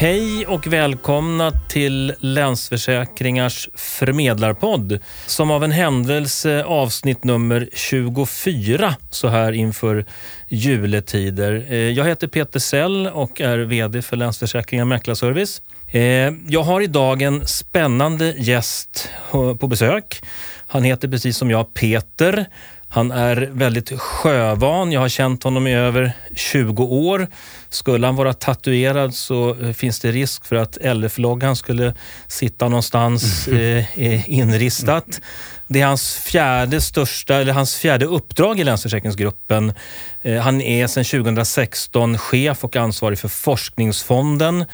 Hej och välkomna till Länsförsäkringars förmedlarpodd som av en händelse avsnitt nummer 24 så här inför juletider. Eh, jag heter Peter Sell och är VD för Länsförsäkringar Mäklarservice. Eh, jag har idag en spännande gäst på besök. Han heter precis som jag Peter. Han är väldigt sjövan. Jag har känt honom i över 20 år. Skulle han vara tatuerad så eh, finns det risk för att LF-loggan skulle sitta någonstans eh, inristat. Det är hans fjärde största, eller hans fjärde uppdrag i Länsförsäkringsgruppen. Eh, han är sedan 2016 chef och ansvarig för Forskningsfonden.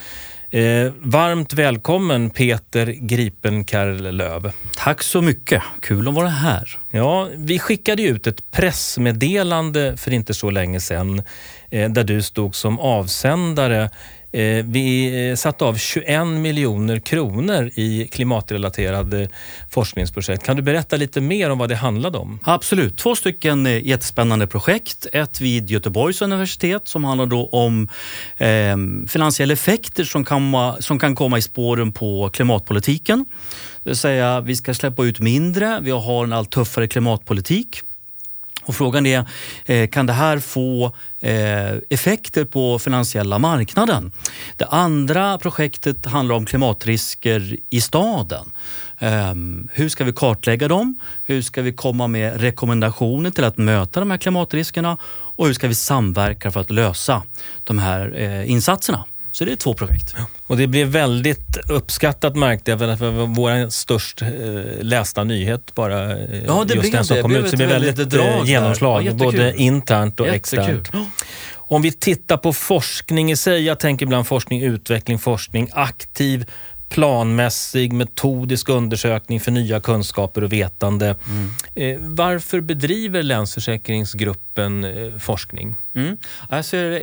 Eh, varmt välkommen Peter Gripenkerlöv. Tack så mycket. Kul att vara här. Ja, vi skickade ut ett pressmeddelande för inte så länge sedan eh, där du stod som avsändare Eh, vi eh, satte av 21 miljoner kronor i klimatrelaterade eh, forskningsprojekt. Kan du berätta lite mer om vad det handlade om? Absolut. Två stycken jättespännande projekt. Ett vid Göteborgs universitet som handlar då om eh, finansiella effekter som kan, som kan komma i spåren på klimatpolitiken. Det vill säga, vi ska släppa ut mindre, vi har en allt tuffare klimatpolitik. Och frågan är, eh, kan det här få eh, effekter på finansiella marknaden? Det andra projektet handlar om klimatrisker i staden. Ehm, hur ska vi kartlägga dem? Hur ska vi komma med rekommendationer till att möta de här klimatriskerna? Och hur ska vi samverka för att lösa de här eh, insatserna? Så det är två projekt. Och det blev väldigt uppskattat märkte jag, för det var vår störst eh, lästa nyhet bara. Eh, ja, det just den som det. kom ut. Så det blev väldigt, väldigt eh, genomslag, ja, både internt och Jättekul. externt. Om vi tittar på forskning i sig, jag tänker ibland forskning, utveckling, forskning, aktiv planmässig, metodisk undersökning för nya kunskaper och vetande. Mm. Eh, varför bedriver Länsförsäkringsgruppen öppen eh, forskning? Mm. Alltså, eh,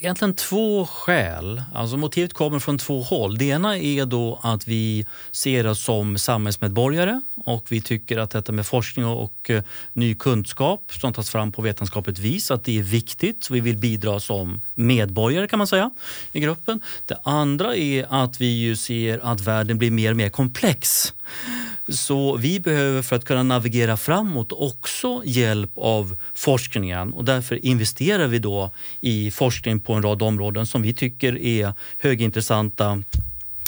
egentligen två skäl. Alltså, motivet kommer från två håll. Det ena är då att vi ser oss som samhällsmedborgare och vi tycker att detta med forskning och eh, ny kunskap som tas fram på vetenskapligt vis, att det är viktigt. Vi vill bidra som medborgare kan man säga i gruppen. Det andra är att vi ju ser att världen blir mer och mer komplex. Så vi behöver för att kunna navigera framåt också hjälp av forskningen och därför investerar vi då i forskning på en rad områden som vi tycker är högintressanta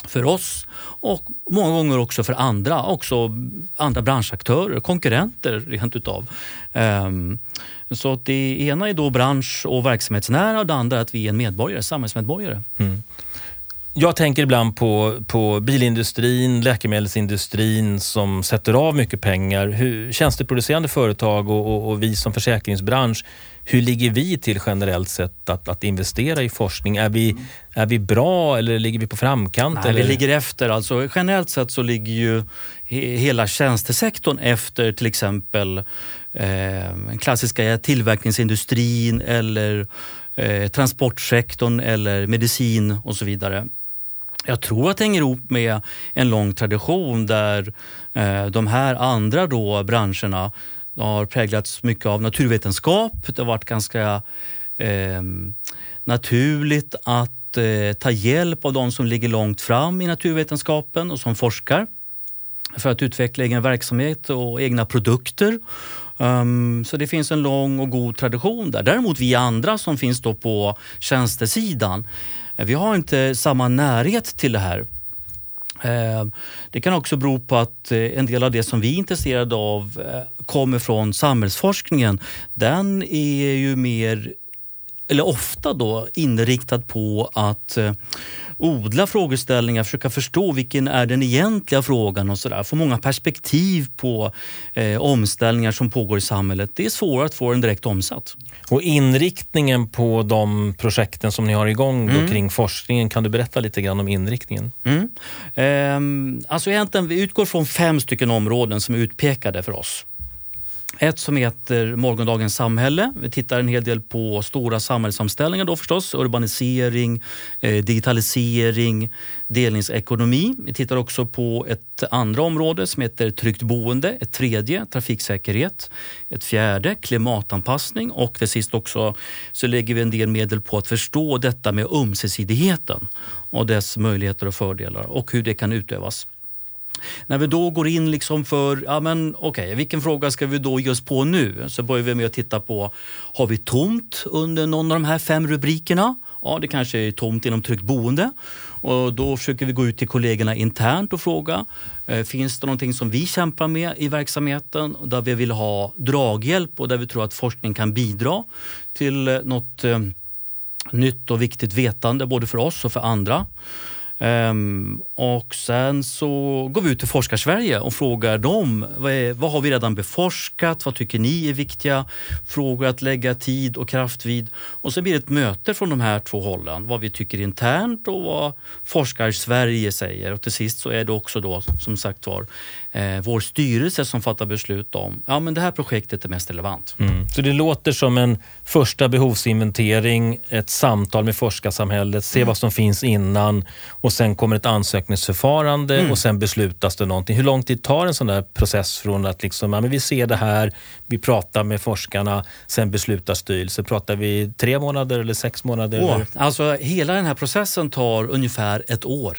för oss och många gånger också för andra, också andra branschaktörer, konkurrenter rent utav. Ehm, så så det ena är då bransch och verksamhetsnära och det andra är att vi är en medborgare, samhällsmedborgare. Mm. Jag tänker ibland på, på bilindustrin, läkemedelsindustrin som sätter av mycket pengar. Hur, tjänsteproducerande företag och, och, och vi som försäkringsbransch, hur ligger vi till generellt sett att, att investera i forskning? Är vi, är vi bra eller ligger vi på framkant? Nej, eller? vi ligger efter. Alltså, generellt sett så ligger ju hela tjänstesektorn efter till exempel eh, klassiska tillverkningsindustrin eller eh, transportsektorn eller medicin och så vidare. Jag tror att det hänger ihop med en lång tradition där eh, de här andra då branscherna har präglats mycket av naturvetenskap. Det har varit ganska eh, naturligt att eh, ta hjälp av de som ligger långt fram i naturvetenskapen och som forskar för att utveckla egen verksamhet och egna produkter. Um, så det finns en lång och god tradition där. Däremot vi andra som finns då på tjänstesidan Eh, vi har inte samma närhet till det här. Eh, det kan också bero på att eh, en del av det som vi är intresserade av kommer från samhällsforskningen. Den är ju mer, eller ofta då, inriktad på att odla frågeställningar, försöka förstå vilken är den egentliga frågan och sådär. Få många perspektiv på eh, omställningar som pågår i samhället. Det är svårare att få den direkt omsatt. Och inriktningen på de projekten som ni har igång mm. kring forskningen, kan du berätta lite grann om inriktningen? Mm. Eh, alltså egentligen, vi utgår från fem stycken områden som är utpekade för oss. Ett som heter Morgondagens samhälle. Vi tittar en hel del på stora samhällsomställningar då förstås. Urbanisering, eh, digitalisering, delningsekonomi. Vi tittar också på ett andra område som heter tryggt boende. Ett tredje, trafiksäkerhet. Ett fjärde, klimatanpassning. Och till sist också så lägger vi en del medel på att förstå detta med ömsesidigheten och dess möjligheter och fördelar och hur det kan utövas. När vi då går in liksom för, ja men okej, okay, vilken fråga ska vi då ge oss på nu? Så börjar vi med att titta på, har vi tomt under någon av de här fem rubrikerna? Ja, det kanske är tomt inom tryggt boende. Och då försöker vi gå ut till kollegorna internt och fråga, eh, finns det någonting som vi kämpar med i verksamheten där vi vill ha draghjälp och där vi tror att forskning kan bidra till eh, något eh, nytt och viktigt vetande både för oss och för andra. Um, och sen så går vi ut till Forskarsverige och frågar dem vad, är, vad, har vi redan beforskat? Vad tycker ni är viktiga frågor att lägga tid och kraft vid? Och så blir det ett möte från de här två hållen. Vad vi tycker internt och vad Forskarsverige säger. Och till sist så är det också då som sagt var eh, vår styrelse som fattar beslut om ja men det här projektet är mest relevant. Mm. Så det låter som en första behovsinventering, ett samtal med forskarsamhället, se mm. vad som finns innan och sen kommer ett ansökningsförfarande mm. och sen beslutas det någonting. Hur lång tid tar en sån där process från att liksom, ja, men vi ser det här, vi pratar med forskarna, sen beslutar styrelsen. Pratar vi tre månader eller sex månader? Oh, Alltså, hela den här processen tar ungefär ett år.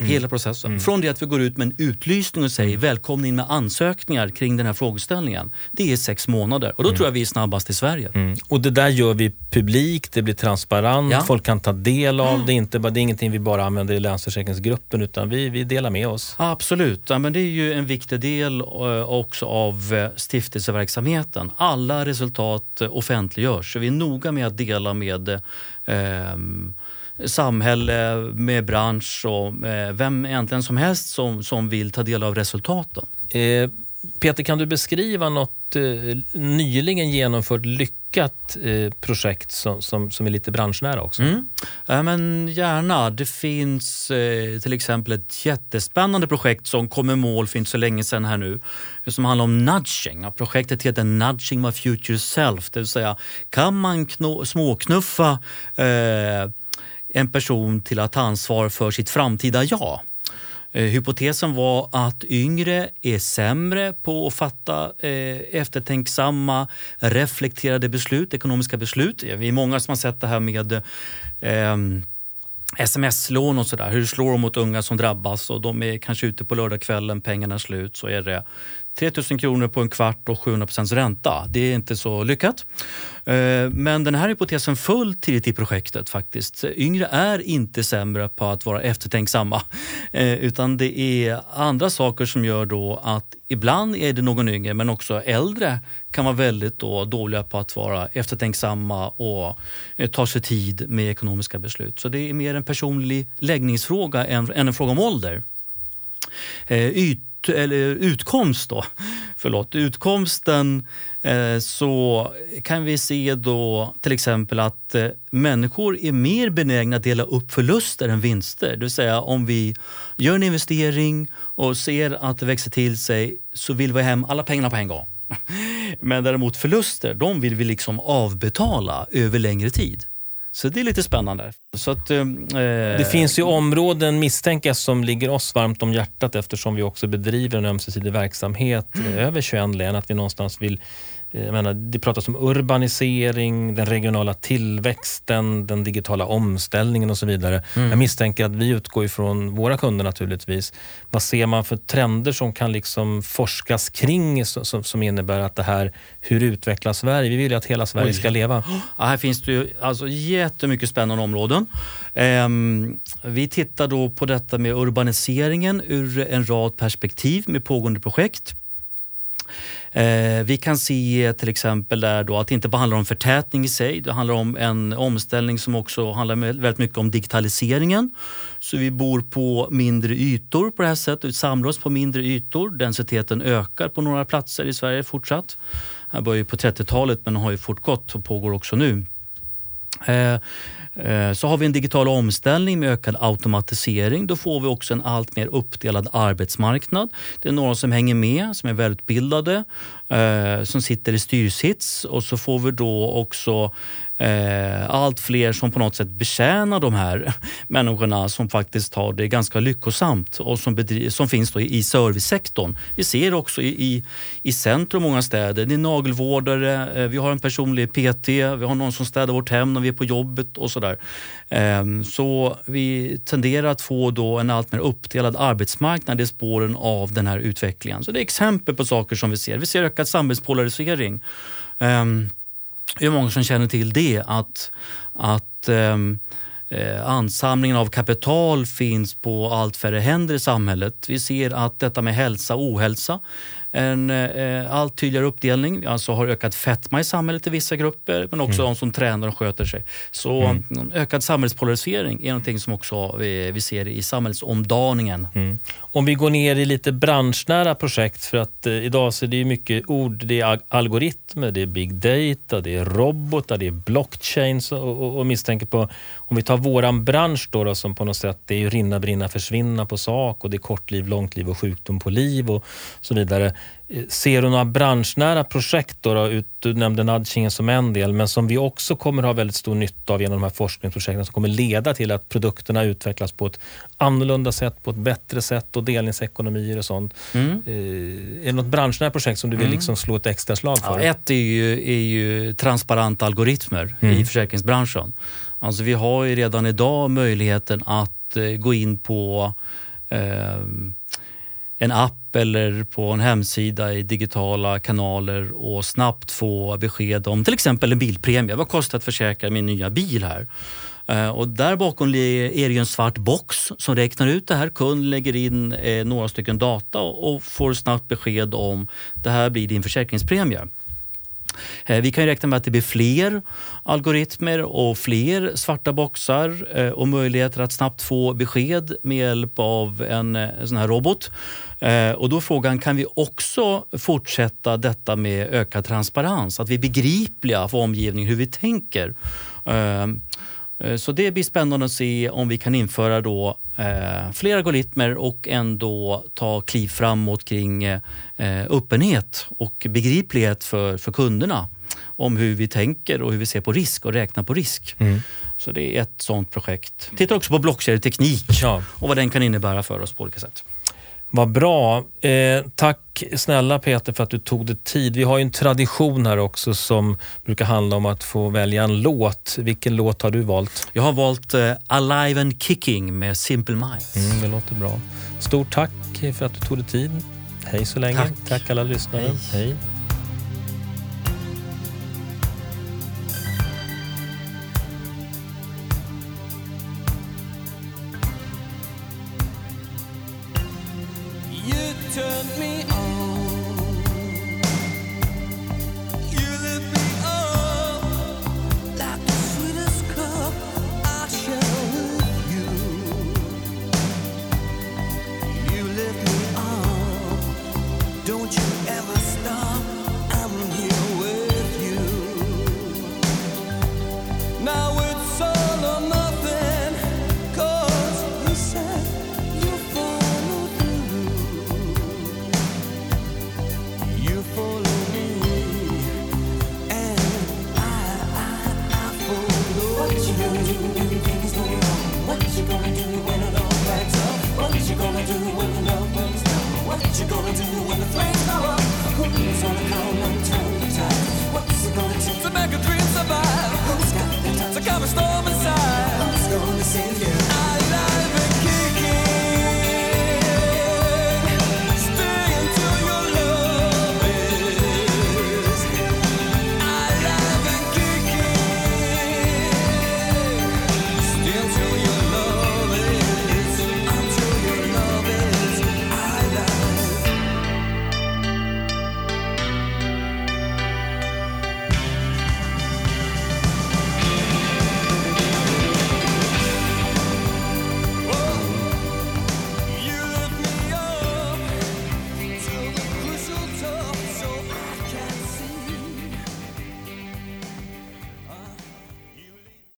Mm. Hela processen. Mm. Från det att vi går ut med en utlysning och säger mm. välkomna in med ansökningar kring den här frågeställningen. Det är sex månader och då mm. tror jag vi är snabbast i Sverige. Mm. Och det där gör vi publikt, det blir transparent, ja. folk kan ta del av det. Inte, det är ingenting vi bara använder i Länsförsäkringsgruppen utan vi, vi delar med oss. Absolut, ja, men det är ju en viktig del eh, också av eh, stiftelseverksamheten. Alla resultat eh, offentliggörs så vi är noga med att dela med eh, samhälle, med bransch och med vem egentligen som helst som, som vill ta del av resultaten. Eh, Peter, kan du beskriva något eh, nyligen genomfört lyckat eh, projekt som, som, som, är lite branschnära också? Mm. Ja, men gärna. Det finns eh, till exempel ett jättespännande projekt som kom i mål för inte så länge sedan här nu som handlar om nudging. Projektet heter Nudging My Future Self, det vill säga kan man småknuffa eh, en person till att ta ansvar för sitt framtida jag. Eh, hypotesen var att yngre är sämre på att fatta eh, eftertänksamma, reflekterade beslut, ekonomiska beslut. Vi är många som har sett det här med eh, sms-lån och sådär. Hur slår de mot unga som drabbas och de är kanske ute på lördagskvällen, pengarna är slut, så är det 3 000 kronor på en kvart och 700 procents ränta. Det är inte så lyckat. Eh, men den här hypotesen föll tidigt i projektet faktiskt. Yngre är inte sämre på att vara eftertänksamma eh, utan det är andra saker som gör då att ibland är det någon yngre men också äldre kan vara väldigt då dåliga på att vara eftertänksamma och eh, ta sig tid med ekonomiska beslut. Så det är mer en personlig läggningsfråga än, en fråga om ålder. Yt eller utkomst då, förlåt, utkomsten eh, så kan vi se då till exempel att eh, människor är mer benägna att dela upp förluster än vinster. Det vill säga om vi gör en investering och ser att det växer till sig så vill vi ha hem alla pengarna på en gång. Men däremot förluster, de vill vi liksom avbetala över längre tid. Så det är lite spännande. Så att, eh, det finns ju områden misstänkas som ligger oss varmt om hjärtat eftersom vi också bedriver en ömsesidig verksamhet mm. över 21 län. Att vi någonstans vill Eh, jag menar, det pratas om urbanisering, den regionala tillväxten, den digitala omställningen och så vidare. Mm. Jag misstänker att vi utgår ifrån våra kunder naturligtvis. Vad ser man för trender som kan liksom forskas kring som, som innebär att det här, hur utvecklas Sverige? Vi vill ju att hela Sverige Oj. ska leva. Ja, här finns det ju alltså jättemycket spännande områden. Um, vi tittar då på detta med urbaniseringen ur en rad perspektiv med pågående projekt. Eh, vi kan se till exempel där då att det inte bara handlar om förtätning i sig. Det handlar om en omställning som också handlar väldigt mycket om digitaliseringen. Så vi bor på mindre ytor på det här sättet, vi samlar oss på mindre ytor. Densiteten ökar på några platser i Sverige fortsatt. Det började på 30-talet men har ju fortgått och pågår också nu. Ehm, Eh, så har vi en digital omställning med ökad automatisering. Då får vi också en allt mer uppdelad arbetsmarknad. Det är några som hänger med, som är välutbildade eh, som sitter i styrsits och så får vi då också eh, allt fler som på något sätt betjänar de här människorna som faktiskt har det ganska lyckosamt och som, som finns då i servicesektorn. Vi ser också i, i, i centrum många städer, det är nagelvårdare, eh, vi har en personlig PT, vi har någon som städar vårt hem när vi är på jobbet och sådär. Ehm, så vi tenderar att få då en allt mer uppdelad arbetsmarknad i spåren av den här utvecklingen. Så det är exempel på saker som vi ser. Vi ser ökad samhällspolarisering. Ehm, um, hur många som känner till det, att, att um, eh, ansamlingen av kapital finns på allt färre händer i samhället. Vi ser att detta med hälsa och ohälsa en eh, allt tydligare uppdelning. Alltså har ökat fetma i samhället i vissa grupper men också mm. de som tränar och sköter sig. Så mm. ökad samhällspolarisering är någonting som också vi, vi ser i samhällsomdaningen. Mm. Om vi går ner i lite branschnära projekt för att eh, idag så är det mycket ord. Det är algoritmer, det är big data, det är robotar, det är blockchains och, och, och misstänker på om vi tar våran bransch då, då som på något sätt det är rinna, brinna, försvinna på sak och det är kortliv, långliv och sjukdom på liv och så vidare. Ser du några branschnära projekt? Då, då? Du nämnde nudgingen som en del, men som vi också kommer ha väldigt stor nytta av genom de här forskningsprojekten som kommer leda till att produkterna utvecklas på ett annorlunda sätt, på ett bättre sätt och delningsekonomier och sånt. Mm. Eh, är det något branschnära projekt som du vill mm. liksom slå ett extra slag för? Ja, ett är ju, är ju transparenta algoritmer mm. i försäkringsbranschen. Alltså vi har ju redan idag möjligheten att eh, gå in på eh, en app eller på en hemsida i digitala kanaler och snabbt få besked om till exempel en bilpremie. Vad kostar det att försäkra min nya bil här? Eh, och där bakom är det en svart box som räknar ut det här. Kunden lägger in eh, några stycken data och får snabbt besked om det här blir din försäkringspremie. Eh, vi kan räkna med att det blir fler algoritmer och fler svarta boxar eh, och möjligheter att snabbt få besked med hjälp av en, eh, sån här robot. Och då är frågan, kan vi också fortsätta detta med ökad transparens? Att vi är begripliga för omgivningen hur vi tänker. Så det blir spännande att se om vi kan införa då eh, fler algoritmer och ändå ta kliv framåt kring eh, öppenhet och begriplighet för, för kunderna om hur vi tänker och hur vi ser på risk och räknar på risk. Mm. Så det är ett sånt projekt. Titta också på blockkedjeteknik ja. och vad den kan innebära för oss på olika sätt. Vad bra. Eh, tack snälla Peter för att du tog dig tid. Vi har ju en tradition här också som brukar handla om att få välja en låt. Vilken låt har du valt? Jag har valt eh, Alive and Kicking med Simple Minds. Mm, det låter bra. Stort tack för att du tog dig tid. Hej så länge. Tack, tack alla lyssnare. Hej. Hej. ever stop.